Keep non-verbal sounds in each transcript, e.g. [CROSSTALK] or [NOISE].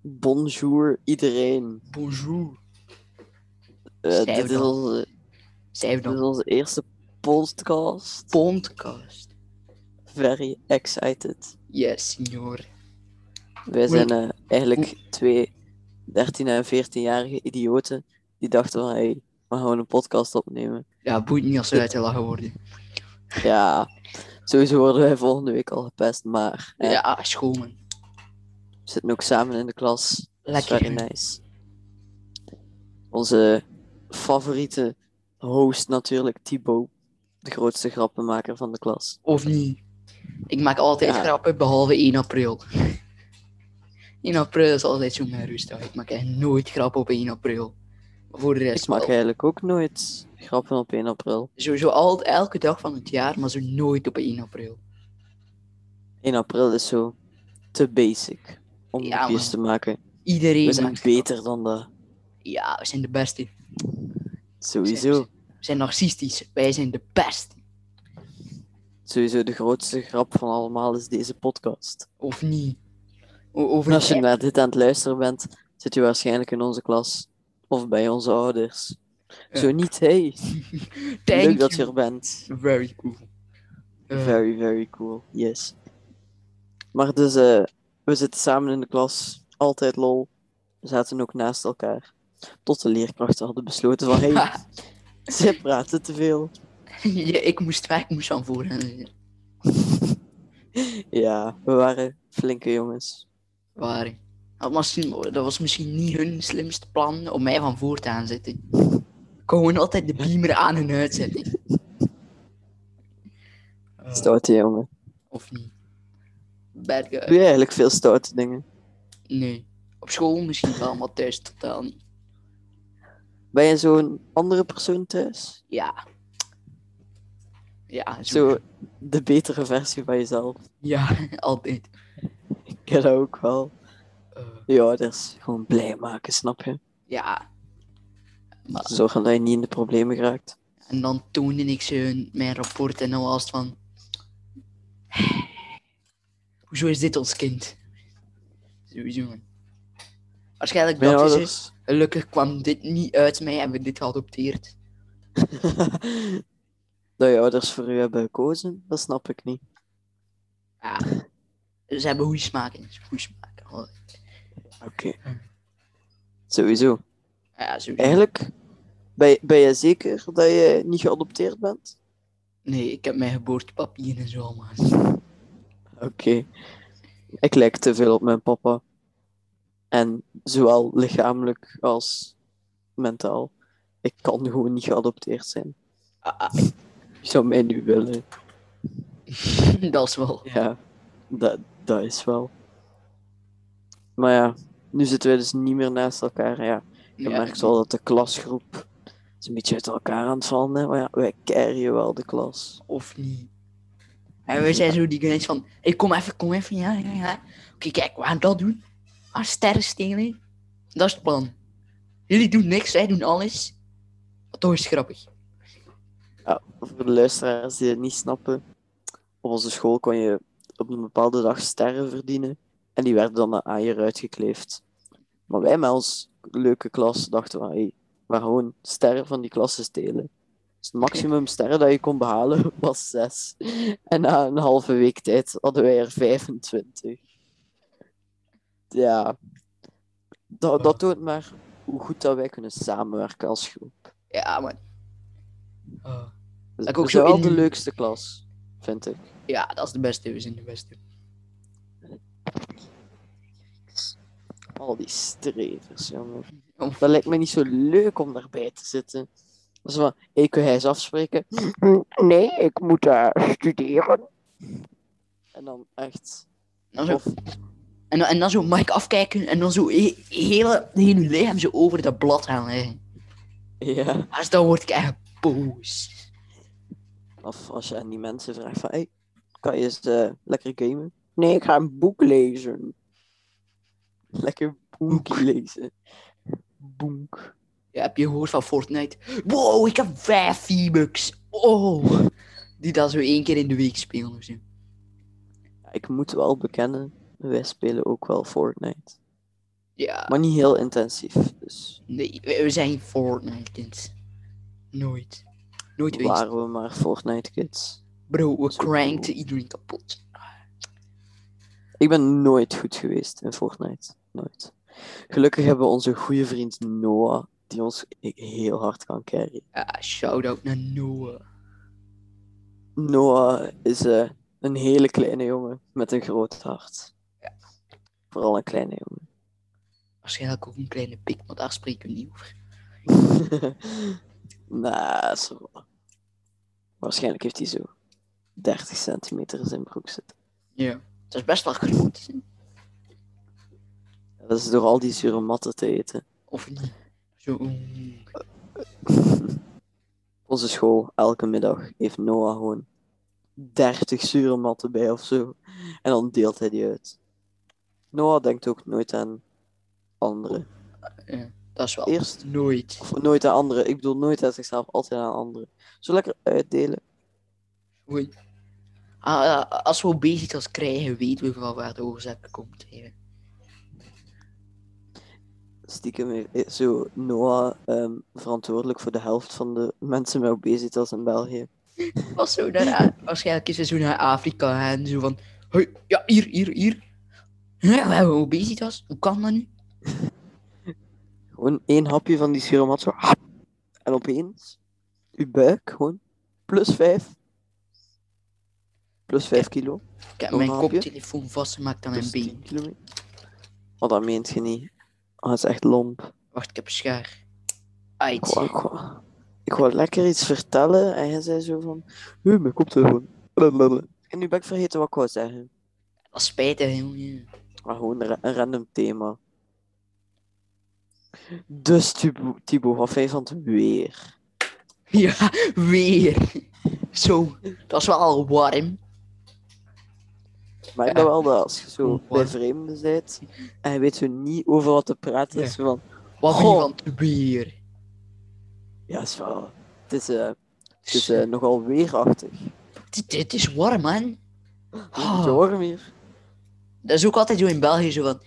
bonjour iedereen. Bonjour. Eh, Schrijf dit, is onze, Schrijf dit is dan. onze eerste podcast. Podcast. Very excited. Yes, signor. Wij zijn eh, eigenlijk twee 13 en 14-jarige idioten die dachten van, hey, we gaan gewoon een podcast opnemen. Ja, boeit niet als we uitgelachen worden. Ja, sowieso worden wij volgende week al gepest, maar eh, Ja, schoon man. We zitten ook samen in de klas. Lekker. Very nice. Onze favoriete host natuurlijk, Thibaut. De grootste grappenmaker van de klas. Of niet? Ik maak altijd Ja. grappen, behalve 1 april. [LAUGHS] 1 april is altijd zo mijn rustdag. Ik maak echt nooit grappen op 1 april. Maar voor de rest Ik maak wel. eigenlijk ook nooit grappen op 1 april. Sowieso al, elke dag van het jaar, maar zo nooit op 1 april. 1 april is zo te basic om Ja, te maken. Iedereen We zijn beter dan dat. Ja, we zijn de beste. Sowieso. We zijn narcistisch. Wij zijn de beste. Sowieso de grootste grap van allemaal is deze podcast. Of niet? Over als je naar dit aan het luisteren bent, zit je waarschijnlijk in onze klas. Of bij onze ouders. Ja. Zo niet, hey. [LAUGHS] Leuk dat je er bent. Very cool. Eh, Very, very cool. Yes. Maar dus, eh, we zitten samen in de klas. Altijd lol. We zaten ook naast elkaar. Tot de leerkrachten hadden besloten van, hey, [LAUGHS] [LAUGHS] zij praten te veel. ja, ik moest weg, ik moest van voren. [LAUGHS] Ja, we waren flinke jongens. Waar? Dat was, dat was misschien niet hun slimste plan om mij van voor te aanzetten. Gewoon altijd de beamer aan en uitzetten. Stoute jongen. Of niet? Bad guy. Doe je eigenlijk veel stoute dingen? Nee. Op school misschien wel, maar thuis totaal niet. Ben je zo'n andere persoon thuis? Ja. Ja, zo. Zo de betere versie van jezelf. Ja, [LAUGHS] altijd. Ik ken dat ook wel. Eh, Ja, dat is gewoon blij maken, snap je? ja. Maar, Zorgen dat je niet in de problemen geraakt. en dan toonde ik ze mijn rapport en dan was het van... Hoezo is dit ons kind? Sowieso. Waarschijnlijk ze... ouders. Gelukkig kwam dit niet uit mij en we dit geadopteerd. [LAUGHS] dat je ouders voor u hebben gekozen, dat snap ik niet. Ja. Ze hebben goede smaak in. Goede smaak. Oké. Sowieso. Ja, sowieso. Eigenlijk, ben je, ben je zeker dat je niet geadopteerd bent? Nee, ik heb mijn geboortepapieren en zo allemaal. Oké. Ik lijk te veel op mijn papa. En zowel lichamelijk als mentaal. Ik kan gewoon niet geadopteerd zijn. Ah, ah, Wie zou mij nu willen? [LAUGHS] dat is wel. Ja, dat, dat is wel. Maar ja, nu zitten wij dus niet meer naast elkaar. Ja, je Ja, merkt wel dat de klasgroep is een beetje uit elkaar aan het vallen. Hè? Maar ja, wij carryen wel de klas. Of niet. En we zijn zo die guys van. Hey, kom even, kom even. Ja, ja, ja. Oké, kijk, we gaan dat doen. Ah, sterren stelen. Dat is het plan. Jullie doen niks, wij doen alles. Maar toch is grappig. Voor de luisteraars die het niet snappen, op onze school kon je op een bepaalde dag sterren verdienen en die werden dan aan je uitgekleefd. Maar wij met ons leuke klas dachten van, hey, we gaan gewoon sterren van die klasse stelen. Dus het maximum sterren dat je kon behalen [LAUGHS] was zes. En na een halve week tijd hadden wij er 25. Ja, dat, dat toont maar hoe goed dat wij kunnen samenwerken als groep. Ja, man. Oh. Dat ik is ook zo wel in de leukste klas, vind ik. Ja, dat is de beste. We zijn de beste. Al die strevers, jongen. Dat lijkt me niet zo leuk om daarbij te zitten. Dat is van, hey, kun jij eens afspreken? Nee, ik moet uh, studeren. En dan echt. Dan zo, Of, en, dan, en dan zo Mike afkijken en dan zo he- hele, hele lichaam zo over dat blad gaan leggen. ja. Dus dan word ik echt boos. of als je aan die mensen vraagt van, hey, kan je eens eh, lekker gamen? Nee, ik ga een boek lezen. Lekker boek lezen. Boek. Ja, heb je gehoord van Fortnite? Wow, ik heb vijf V-Bucks. Oh. Die dat zo één keer in de week spelen of zo. Ik moet wel bekennen, wij spelen ook wel Fortnite. Ja, Maar niet heel intensief. Dus nee, we, zijn Fortnite kind. Nooit. Nooit geweest. waren we maar Fortnite kids. Bro, we crankten iedereen kapot. Ik ben nooit goed geweest in Fortnite. Nooit. Gelukkig hebben we onze goede vriend Noah, die ons heel hard kan carryen. Ja, shout-out naar Noah. Noah is eh, een hele kleine jongen met een groot hart. Vooral een kleine jongen. [LAUGHS] Waarschijnlijk ook een kleine pik, maar daar spreken we niet over. [LAUGHS] nah, zo. Waarschijnlijk heeft hij zo 30 centimeter in zijn broek zitten. Ja. Dat is best wel groot. Dat is door al die zure matten te eten. Of niet? Onze school, elke middag, heeft Noah gewoon 30 zure matten bij of zo. En dan deelt hij die uit. Noah denkt ook nooit aan anderen. Ja, dat is wel. Eerst, Nooit. of nooit aan anderen. Ik bedoel nooit aan zichzelf, altijd aan anderen. Zo lekker uitdelen. Oei. Ah, ah, als we obesitas krijgen, weten we wel waar de oorzaak komt. hè. Stiekem is zo Noah ehm, verantwoordelijk voor de helft van de mensen met obesitas in België. [LAUGHS] Was zo naar, waarschijnlijk is hij zo naar Afrika en zo van. Hoi, ja, hier, hier, hier. Ja, we hebben obesitas. Hoe kan dat nu? [LAUGHS] Gewoon één hapje van die zure mat zo. hap. En opeens, uw buik gewoon plus 5. Plus 5 kilo. Ik heb mijn koptelefoon vastgemaakt aan mijn been. 10 kilometer. Oh, dat meent je niet. Oh, dat is echt lomp. Wacht, ik heb een schaar. Ik wou, ik, wou, ik wou lekker iets vertellen en hij zei zo van... Hé, mijn koptelefoon. En nu ben ik vergeten wat ik wou zeggen. Dat is spijtig, jongen. Maar gewoon een, ra- een random thema. Dus Thibaut, wat vind je van het weer? [LAUGHS] Ja, weer. Zo, dat is wel al warm. Ja. dat wel dat als je zo bij vreemden bent en je weet zo niet over wat te praten, is van... Wat van het weer? Ja, is wel... Het is, eh, het is eh, nogal weerachtig. Dit, dit is warm, man. Een Ah. warm hier. Dat is ook altijd zo in België zo van.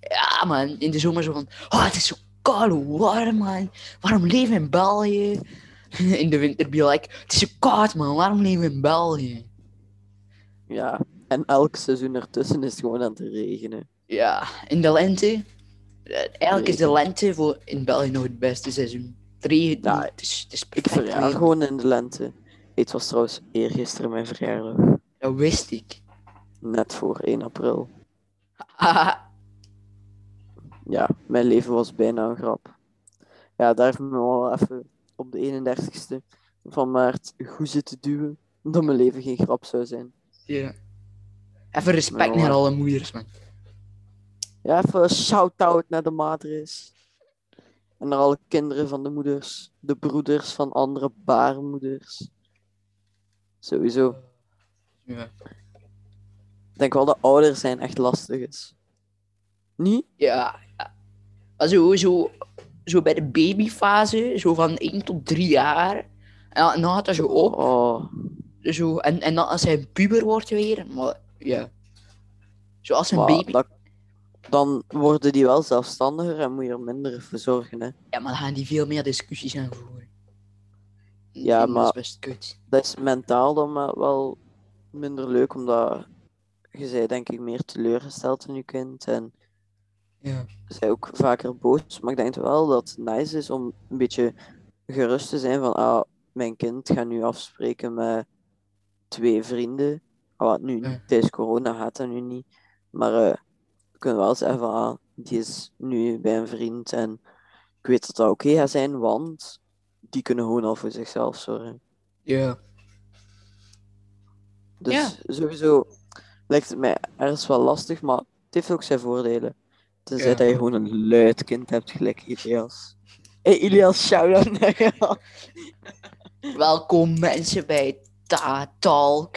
Ja, man, in de zomer zo van. Oh, het is zo koud, warm, man. Waarom leven we in België? [LAUGHS] In de winter be like. Het is zo koud, man. Waarom leven we in België? Ja, en elk seizoen ertussen is het gewoon aan het regenen. Ja, in de lente. eh, Eigenlijk is de lente voor in België nog het beste seizoen. Regent Ja, het is, het is Ik verjaar gewoon in de lente. Het was trouwens eergisteren mijn verjaardag. Dat wist ik. Net voor 1 april. [LAUGHS] Ja, mijn leven was bijna een grap. Ja, daar heeft me wel even op de 31ste van maart goed zitten duwen. Dat mijn leven geen grap zou zijn. ja. Even respect naar alle moeders, man. Ja, even een shout-out naar de madres. En naar alle kinderen van de moeders. De broeders van andere baarmoeders. Sowieso. Ja. Ik denk wel dat ouder zijn echt lastig is. Niet? Ja, ja. Maar zo, zo, zo bij de babyfase, zo van 1 tot 3 jaar. En dan, en dan gaat dat zo op. Oh, Zo, en, en dan als hij een puber wordt weer. Maar ja. Zo als een maar baby. dat- dan worden die wel zelfstandiger en moet je er minder voor zorgen. Hè. Ja, maar dan gaan die veel meer discussies aan voeren. Ja, En Dat maar- is best kut. Dat is mentaal dan wel- wel minder leuk, omdat je zij denk ik meer teleurgesteld in je kind. En Ja. zij ook vaker boos. Maar ik denk wel dat het nice is om een beetje gerust te zijn van, ah, mijn kind gaat nu afspreken met twee vrienden. Wat nu, Ja. tijdens corona gaat dat nu niet. Maar eh, we kunnen wel zeggen van, ah, die is nu bij een vriend en ik weet dat dat oké gaat zijn, want die kunnen gewoon al voor zichzelf zorgen. Ja. Dus Ja. sowieso lijkt het mij ergens wel lastig, maar het heeft ook zijn voordelen. Tenzij Ja. dat je gewoon een luid kind hebt, gelijk Ilias. Hey Ilias, shout-out naar jou. Welkom mensen bij Ta Talk.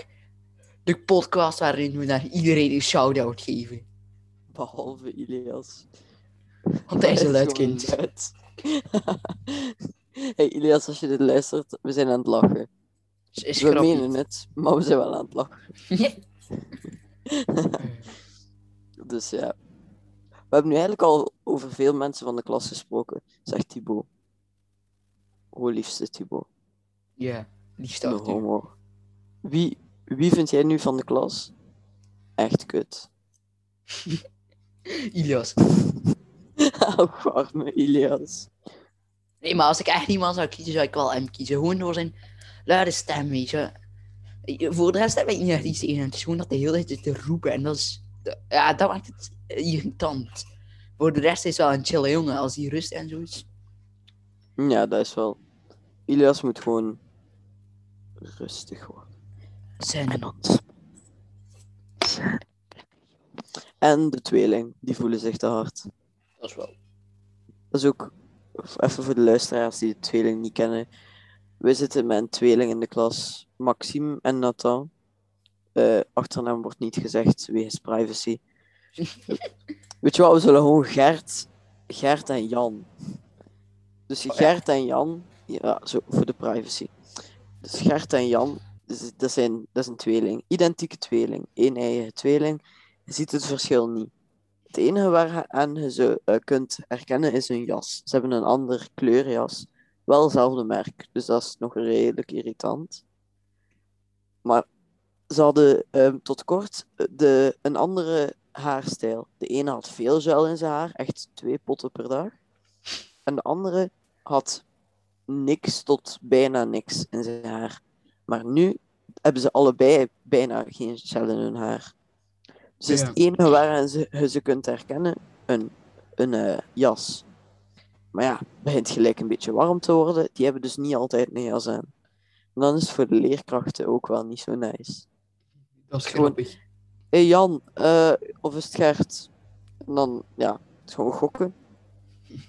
De podcast waarin we naar iedereen een shout-out geven. Behalve Ilias. Want hij is een luid gewoon kind. luid. [LAUGHS] hey Ilias, als je dit luistert, we zijn aan het lachen. Is, is we grappig. menen het, maar we zijn wel aan het lachen. [LAUGHS] Dus ja. We hebben nu eigenlijk al over veel mensen van de klas gesproken, zegt Thibaut. O liefste Thibaut. Ja, start u. homo. Wie, wie vind jij nu van de klas echt kut? [LAUGHS] Ilias. [LAUGHS] Oh, arme Ilias. Nee, maar als ik echt iemand zou kiezen, zou ik wel hem kiezen. Gewoon door zijn luide stem, weet je. Voor de rest heb ik niet echt iets tegen. Het is gewoon dat hij heel de tijd te roepen. En dat is... Ja, dat maakt het irritant. Voor de rest is wel een chille jongen. Als hij rust en zo is. Ja, dat is wel. Ilias moet gewoon rustig worden. Zijn En ons. En de tweeling, die voelen zich te hard. Dat is wel. Dat is ook even voor de luisteraars die de tweeling niet kennen. We zitten met een tweeling in de klas, Maxime en Nathan. Eh achternaam wordt niet gezegd, wegens privacy. [LAUGHS] Weet je wat, we zullen gewoon Gert, Gert en Jan. Dus ja. Gert en Jan, ja, zo voor de privacy. Dus Gert en Jan, dat, zijn, dat is een tweeling, identieke tweeling, één eigen tweeling. Je ziet het verschil niet. Het enige waaraan je ze eh, kunt herkennen is hun jas. Ze hebben een ander kleurjas. Wel hetzelfde merk, dus dat is nog redelijk irritant. Maar ze hadden ehm, tot kort eh, de, een andere haarstijl. De ene had veel gel in zijn haar, echt twee potten per dag. En de andere had niks tot bijna niks in zijn haar. Maar nu hebben ze allebei bijna geen gel in hun haar. Dus is het enige waaraan ze, je ze kunt herkennen een, een eh, jas. Maar ja, het begint gelijk een beetje warm te worden. Die hebben dus niet altijd een jas aan. En dan is het voor de leerkrachten ook wel niet zo nice. Dat is Gewoon- grappig. Hey Jan, eh, of is het Gert? En dan, ja, het gewoon gokken.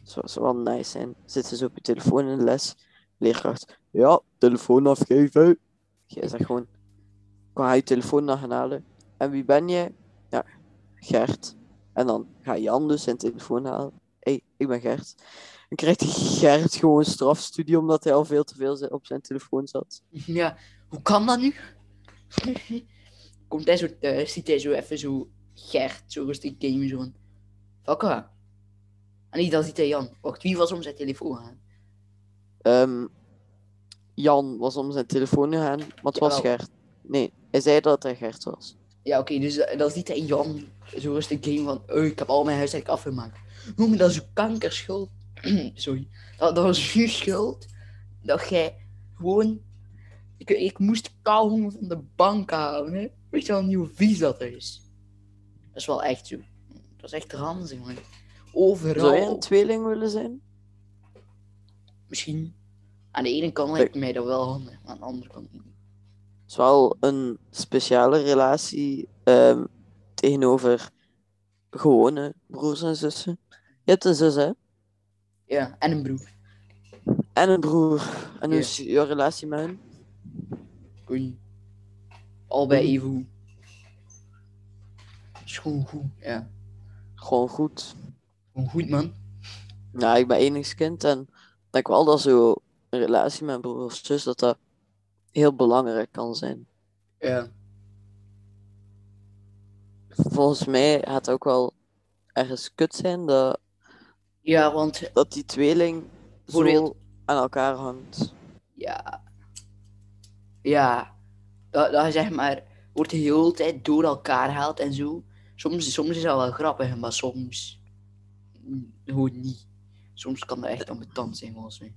Zou, zou wel nice zijn. Zitten ze op je telefoon in de les. Leerkracht, ja, telefoon afgeven. Jij zegt gewoon, ga je telefoon naar gaan halen. En wie ben jij? Ja, Gert. En dan gaat Jan dus zijn telefoon halen. Hé, hey, ik ben Gert. Dan krijgt Gert gewoon strafstudie omdat hij al veel te veel op zijn telefoon zat. Ja, hoe kan dat nu? [LAUGHS] Komt hij zo thuis, ziet hij zo even zo Gert, zo rustig gamen, zo van... En niet, dan ziet hij Jan. Wacht, wie was om zijn telefoon aan? Ehm, Jan was om zijn telefoon gegaan, maar het was Jawel. Gert. Nee, hij zei dat hij Gert was. Ja, oké, dus eh, dan ziet hij Jan zo rustig game van... Oh, ik heb al mijn huiswerk afgemaakt. Jongen, dat is uw kankerschuld. [CLEARS THROAT] Sorry. Dat, dat was uw schuld. Dat jij gewoon... Ik, ik moest kauwgom van de bank halen, hè. Weet je wel niet hoe vies dat is? Dat is wel echt zo. Dat is echt ranzig, man. Overal. Zou jij een tweeling willen zijn? Misschien. Aan de ene kant lijkt mij dat wel handig, maar aan de andere kant niet. Het is wel een speciale relatie ehm, tegenover gewone broers en zussen. Je hebt een zus, hè? Ja, en een broer. En een broer. En hoe Ja. is jouw relatie met hen? Oei. Allebei Mhm. even goed. Is gewoon goed, ja. Gewoon goed. Gewoon goed, man. Nou, ik ben enigskind en ik denk wel dat zo een relatie met broer of zus, dat dat heel belangrijk kan zijn. Ja. Volgens mij gaat het ook wel ergens kut zijn dat, Ja, want, dat die tweeling zo aan elkaar hangt. ja. Ja. Dat, dat zeg maar, wordt de hele tijd door elkaar gehaald en zo. Soms, soms is dat wel grappig, maar soms mm, gewoon niet. Soms kan dat echt ambetant zijn, volgens mij.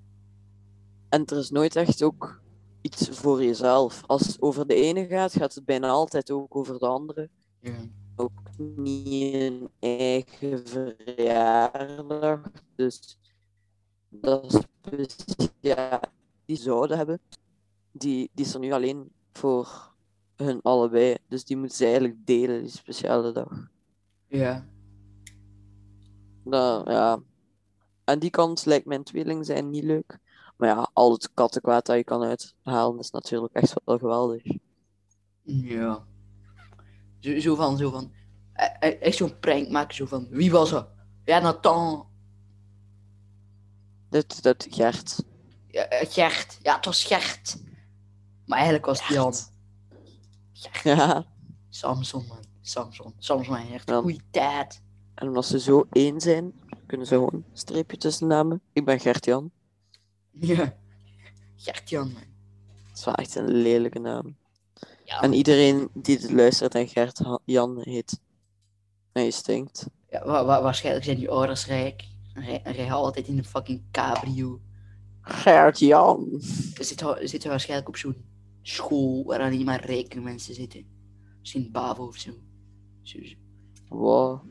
En er is nooit echt ook iets voor jezelf. Als het over de ene gaat, gaat het bijna altijd ook over de andere. Ja. Ook niet een eigen verjaardag. Dus dat is ja, die zouden hebben. Die, die is er nu alleen voor hun allebei. Dus die moeten ze eigenlijk delen, die speciale dag. Ja. Nou, ja. Aan die kant lijkt mijn tweeling zijn niet leuk. Maar ja, al het kattenkwaad dat je kan uithalen is natuurlijk echt wel geweldig. Ja. Zo, zo van, zo van. e- e- Echt zo'n prank maken, zo van. Wie was dat? Ja, Nathan. Dit, dat Gert. Ja, eh, Gert. Ja, het was Gert. Maar eigenlijk was het Jan. Gert. [LAUGHS] Ja, Samson, man. Samson. Samson en Gert. Ja. Goeie tijd. En omdat ze zo één zijn, kunnen ze gewoon een streepje tussen namen. Ik ben Gert-Jan. Ja. Gert-Jan, man. Dat is wel echt een lelijke naam. Ja, En iedereen die dit luistert en Gert-Jan heet. En je stinkt. ja, wa- wa- waarschijnlijk zijn die ouders rijk. En rij- rijden altijd in een fucking cabrio. Gert-Jan. Ze zitten, zitten waarschijnlijk op zo'n school waar alleen maar rijke mensen zitten. Misschien Bavo of zo. zo, zo. Wow.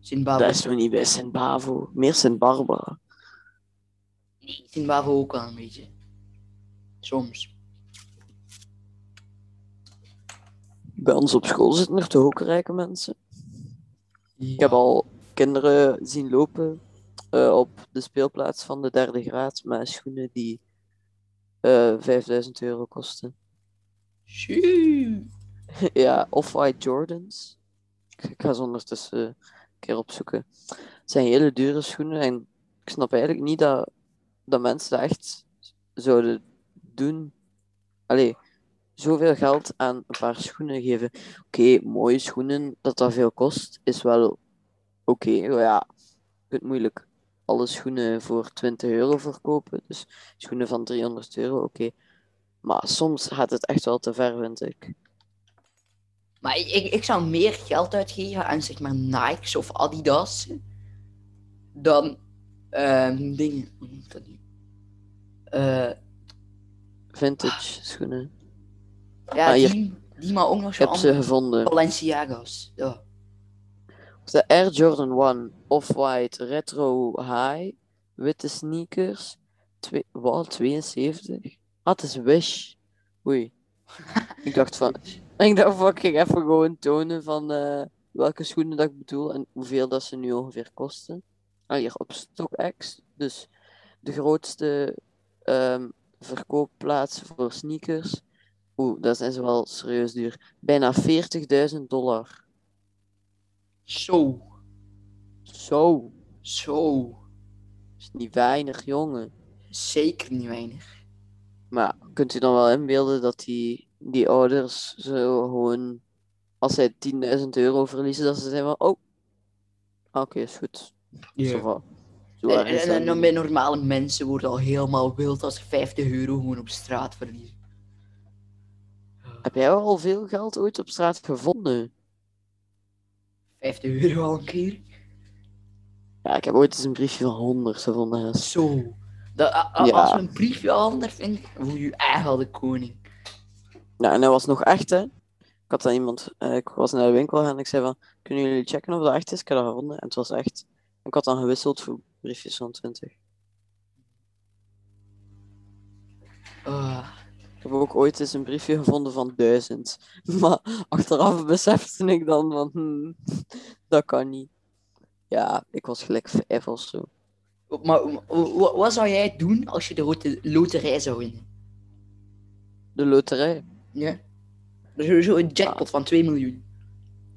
Sint Bavo. Dat is toch niet bij Sint-Bavo. Meer Sint-Barbara. Sint Bavo ook wel een beetje. Soms. Bij ons op school zitten er toch ook rijke mensen? Ik heb al kinderen zien lopen eh, op de speelplaats van de derde graad met schoenen die eh 5000 euro kosten. [LAUGHS] Ja, Off-White Jordans. Ik ga ze ondertussen een keer opzoeken. Het zijn hele dure schoenen en ik snap eigenlijk niet dat, dat mensen dat echt zouden doen. Allee, zoveel geld aan een paar schoenen geven. Oké, mooie schoenen, dat dat veel kost, is wel oké. maar ja, je kunt moeilijk alle schoenen voor 20 euro verkopen. Dus schoenen van 300 euro, oké. Maar soms gaat het echt wel te ver, vind ik. Maar ik, ik zou meer geld uitgeven aan zeg maar Nikes of Adidas dan ehm, dingen. Hoe noem ik dat nu? Eh, Vintage schoenen. ja, Ah, hier. die, die maar ook nog Ik heb ze gevonden. Balenciaga's. Ja. De Air Jordan 1 Off-White Retro High. Witte sneakers. Twee, wat? 72? Ah, het is Wish. Oei. [LAUGHS] Ik dacht van... Ik dacht van, ik ging even gewoon tonen van eh, welke schoenen dat ik bedoel en hoeveel dat ze nu ongeveer kosten. Hier op StockX. Dus de grootste ehm, verkoopplaats voor sneakers. Oeh, dat zijn ze wel serieus duur. Bijna 40.000 dollar. Zo. Zo. Zo. is niet weinig, jongen. Zeker niet weinig. Maar kunt u dan wel inbeelden dat die, die ouders zo gewoon, als zij 10.000 euro verliezen, dat ze zijn van, oh, oké, is goed. Zo van. Zo En, en, en, bij normale mensen wordt al helemaal wild als ze 50 euro gewoon op straat verliezen. Heb jij al veel geld ooit op straat gevonden? 50 euro al een keer? Ja, ik heb ooit eens een briefje van 100 gevonden. Zo. Dat, a- a- Ja. Als we een briefje handen vinden, voel je je al de koning. Ja, en dat was nog echt, hè. Ik had dan iemand, eh, ik was naar de winkel gegaan en ik zei van, kunnen jullie checken of dat echt is? Ik heb dat gevonden en het was echt. Ik had dan gewisseld voor briefjes van 20. Ah, Ik heb ook ooit eens een briefje gevonden van 1000. [LAUGHS] Maar achteraf besefte ik dan van, hmm, dat kan niet. Ja, ik was gelijk vijf of zo. maar wa- wa- wat zou jij doen als je de loterij zou winnen? De loterij, Ja. Zo, zo een jackpot van 2 miljoen.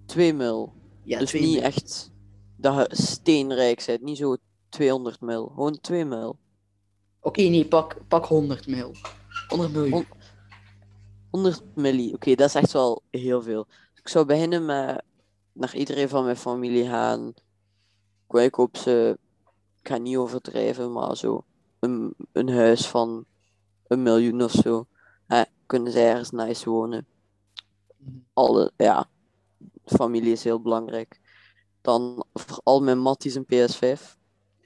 2 mil. Ja, dus 2 niet echt dat je steenrijk bent, niet zo 200 mil. Gewoon 2 mil. Oké, nee, pak, pak 100 mil. 100 miljoen. Hon- 100 milli, oké, dat is echt wel heel veel. Ik zou beginnen met naar iedereen van mijn familie gaan. Ik, ik hoop ze, ik ga niet overdrijven, maar zo een, een huis van een miljoen of zo. Hè, kunnen zij ergens nice wonen. Mhm. Alle, ja, familie is heel belangrijk. Dan voor al mijn matties een PS5.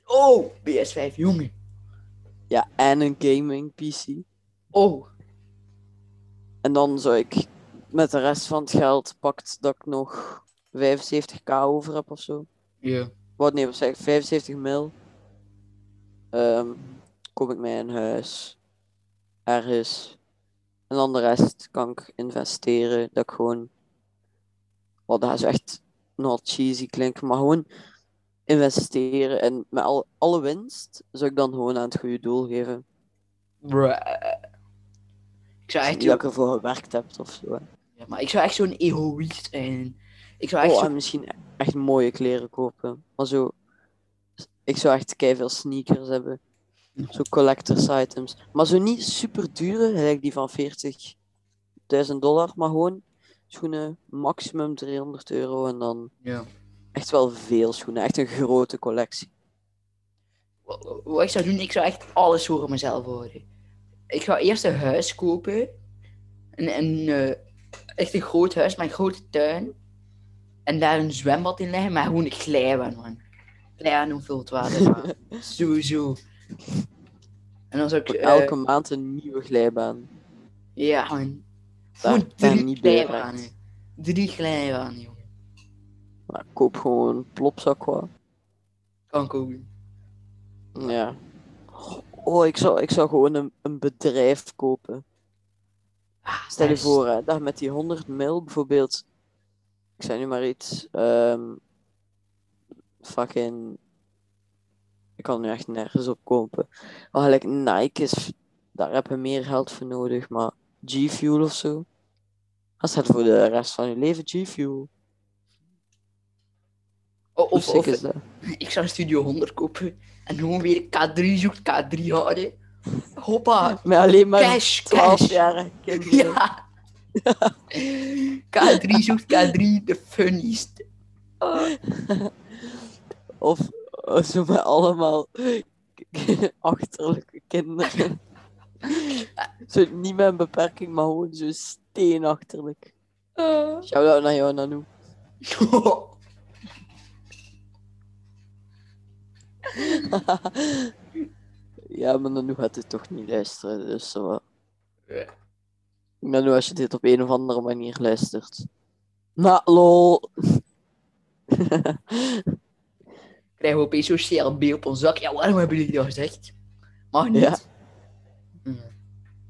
Oh, PS5, jongen. Ja, en een gaming PC. Oh, En dan zou ik met de rest van het geld pakt dat ik nog 75k over heb of zo. ja. Wat nee, wat zeg ik? 75 mil. Ehm koop ik mij een huis. Ergens. En dan de rest kan ik investeren. Dat ik gewoon. Wat dat is echt not cheesy klinken, maar gewoon investeren. En met al, alle winst zou ik dan gewoon aan het goede doel geven. Bruh. Ik zou echt Niet zo, dat ik ervoor gewerkt heb of zo. hè. ja, maar ik zou echt zo'n egoïst zijn. Ik zou echt Oh, zo... en misschien echt mooie kleren kopen. Maar zo, ik zou echt veel sneakers hebben. Zo collectors items. Maar zo niet super dure, gelijk die van 40.000 dollar, maar gewoon schoenen, maximum 300 euro. En dan Ja. echt wel veel schoenen, echt een grote collectie. Wat, wat ik zou doen, ik zou echt alles voor mezelf houden. Ik ga eerst een huis kopen. Een, een, eh, echt een groot huis met een grote tuin. En daar een zwembad in leggen, maar gewoon een glijbaan, man. Glijbaan om veel het water. [LAUGHS] Sowieso. En dan zou ik... Voor eh, elke maand een nieuwe glijbaan. Ja, man. Daar ben drie niet bij glijbanen. Drie glijbanen, jongen. Maar koop gewoon plopzak qua. Kan doen. Ja. Oh, ik zou, ik zou gewoon een, een bedrijf kopen. Ah, Stel je voor, hè, dat met die 100 mil bijvoorbeeld. Ik zei nu maar iets. ehm fucking. Ik kan nu echt nergens op kopen. Maar gelijk Nike is. Daar heb je meer geld voor nodig. Maar G-Fuel of zo. Dat staat voor de rest van je leven G-Fuel. Oh, Of, of, is dat? [LAUGHS] ik zou Studio 100 kopen. En gewoon weer K3 zoekt, K3 houden. Hoppa. Met alleen maar Cash, 12 cash. [LAUGHS] kinderen. Ja. K3 zoekt K3, de funniest. Oh. [LAUGHS] Of of zo met allemaal achterlijke kinderen. Zo niet met een beperking, maar gewoon zo steenachterlijk. Oh. Shout-out naar jou, Nanu. [LAUGHS] ja, maar Nanu gaat dit toch niet luisteren, dus zo. Ja. Nanu, als je dit op een of andere manier luistert. Nou, lol. Krijgen we opeens zo'n CLB op ons zak. Ja, waarom hebben jullie dat gezegd? Mag niet. Ja.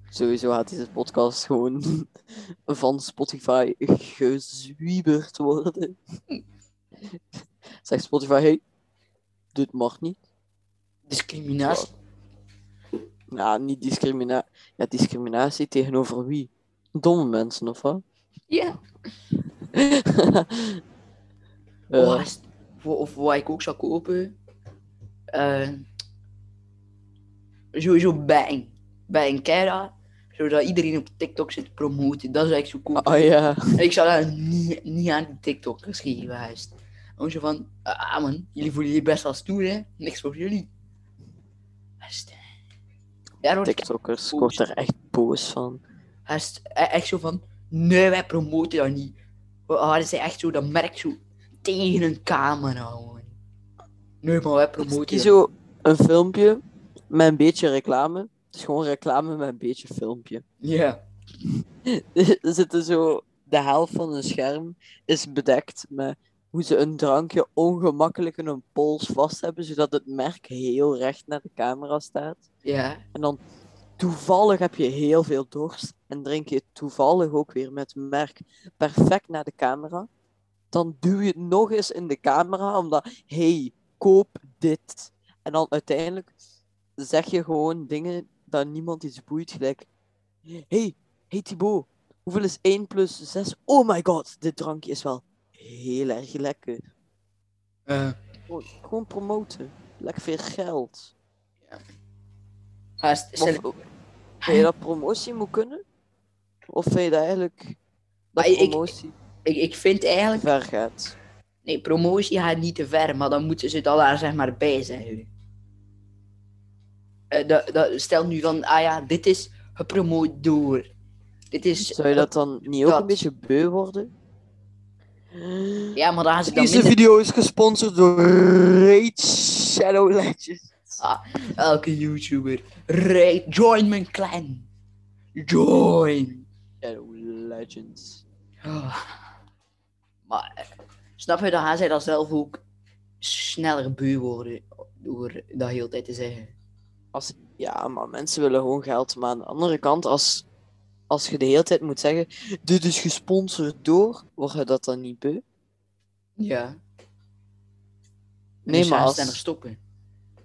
Sowieso gaat deze podcast gewoon [LAUGHS] van Spotify gezwieberd worden. Zegt Spotify, hey, dit mag niet. Discriminatie. Nou, niet discriminatie. Ja, discriminatie tegenover wie? Domme mensen, of wat? Ja. [LAUGHS] Eh, Oh, of, wat ik ook zou kopen. eh sowieso Bang. Bang Kera. Zodat iedereen op TikTok zit te promoten. Dat zou ik zo kopen. oh ja. Ik zou dat niet, niet aan die TikTokkers geven. Juist. Gewoon zo van, ah man, jullie voelen je best wel stoer hè. Niks voor jullie. Juist. Ja, daar word ik TikTokkers, word er echt boos van. e- echt zo van, nee wij promoten dat niet. We hadden ze echt zo dat merk zo tegen een camera gewoon. Nee maar wij promoten dat. zo een filmpje met een beetje reclame. Is gewoon reclame met een beetje filmpje. Ja. [LAUGHS] er zitten zo, de helft van een scherm is bedekt met hoe ze een drankje ongemakkelijk in hun pols vast hebben, zodat het merk heel recht naar de camera staat. Ja. En dan toevallig heb je heel veel dorst en drink je toevallig ook weer met merk perfect naar de camera. Dan duw je het nog eens in de camera, omdat, hey, koop dit. En dan uiteindelijk zeg je gewoon dingen dat niemand iets boeit, gelijk, hey, hey Thibaut, hoeveel is 1 plus 6? Oh my god, dit drankje is wel heel erg lekker. Eh, Gewoon, gewoon promoten. Lekker veel geld. Of, stel- vind je dat promotie moet kunnen? Of vind je dat eigenlijk dat Maar ik- promotie ik, ik vind eigenlijk, ver gaat? nee, promotie gaat niet te ver, maar dan moeten ze het al daar zeg maar bij zeggen. Eh, dat, dat, stel nu van, ah ja, dit is gepromoot door. Dit is... Zou je dat dan niet ook dat. een beetje beu worden? Ja, maar dan gaan ze dan Deze minder... video is gesponsord door Raid Shadow Legends. Ah, elke YouTuber. Right, join mijn clan. Join. Shadow Legends. Ah. Maar, eh, snap je, dan gaan zij dat zelf ook sneller beu worden door dat heel tijd te zeggen. Als, ja, maar mensen willen gewoon geld. Maar aan de andere kant, als, als je de hele tijd moet zeggen: Dit is gesponsord door, word je dat dan niet beu? Ja. Nee, maar als- sneller stoppen.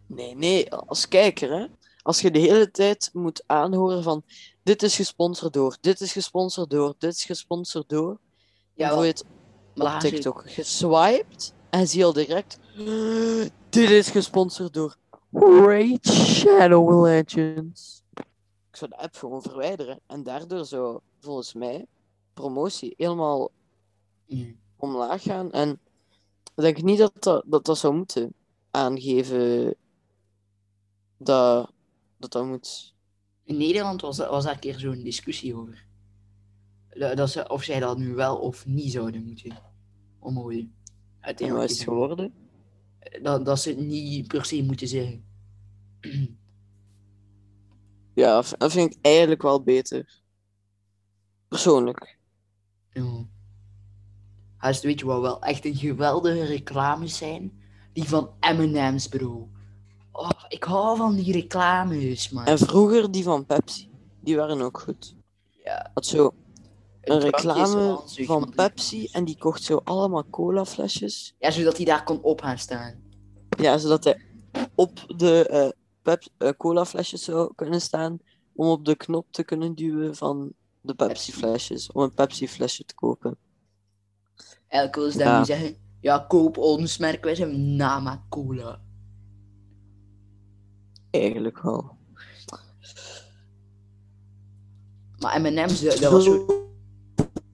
Nee, nee, als kijker, hè. Als je de hele tijd moet aanhoren van dit is gesponsord door, dit is gesponsord door, dit is gesponsord door. Ja, dan word je het op TikTok geswiped en zie je al direct dit is gesponsord door Raid Shadow Legends. Ik zou de app gewoon verwijderen en daardoor zou volgens mij promotie helemaal Mm. omlaag gaan. En ik denk niet dat dat, dat, dat zou moeten aangeven dat dat, dat moet. In Nederland was, was daar een keer zo'n discussie over. Dat, ze, of zij dat nu wel of niet zouden moeten omhoog. En wat Uiteindelijk is het geworden? Dat, dat ze het niet per se moeten zeggen. [CLEARS THROAT] Ja, dat vind ik eigenlijk wel beter. Persoonlijk. Ja. Haast, weet je wat wel echt een geweldige reclames zijn? Die van M&M's, bro. Oh, ik hou van die reclames, man. En vroeger die van Pepsi. Die waren ook goed. Ja. Had zo een reclame van Pepsi en die kocht zo allemaal colaflesjes. Ja, zodat hij daar kon op gaan staan. Ja, zodat hij op de eh pep eh, colaflesjes zou kunnen staan. Om op de knop te kunnen duwen van de Pepsi flesjes. Om een Pepsi flesje te kopen. Willen ze Ja. daarmee zeggen, ja, koop ons merk, wij zijn Nama Cola. Eigenlijk wel. Maar M&M's, dat was zo...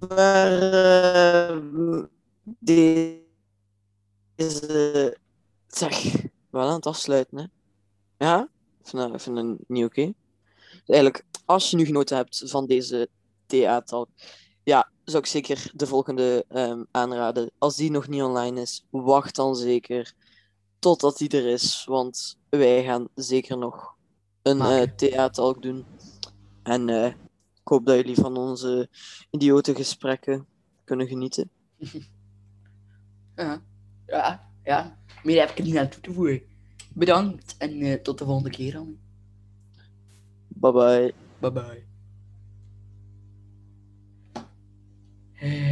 Maar, eh, deze... Zeg, wel aan het afsluiten, hè? Ja? Ik vind dat niet oké. Dus eigenlijk, als je nu genoten hebt van deze TA-talk, ja, zou ik zeker de volgende ehm, aanraden. Als die nog niet online is, wacht dan zeker totdat die er is. Want wij gaan zeker nog een eh Maken. TA-talk doen. En eh, ik hoop dat jullie van onze idiote gesprekken kunnen genieten. [LAUGHS] ja, ja, ja. Meer heb ik er niet aan toe te voegen. Bedankt en eh, tot de volgende keer dan. Bye bye. Bye bye. Eh.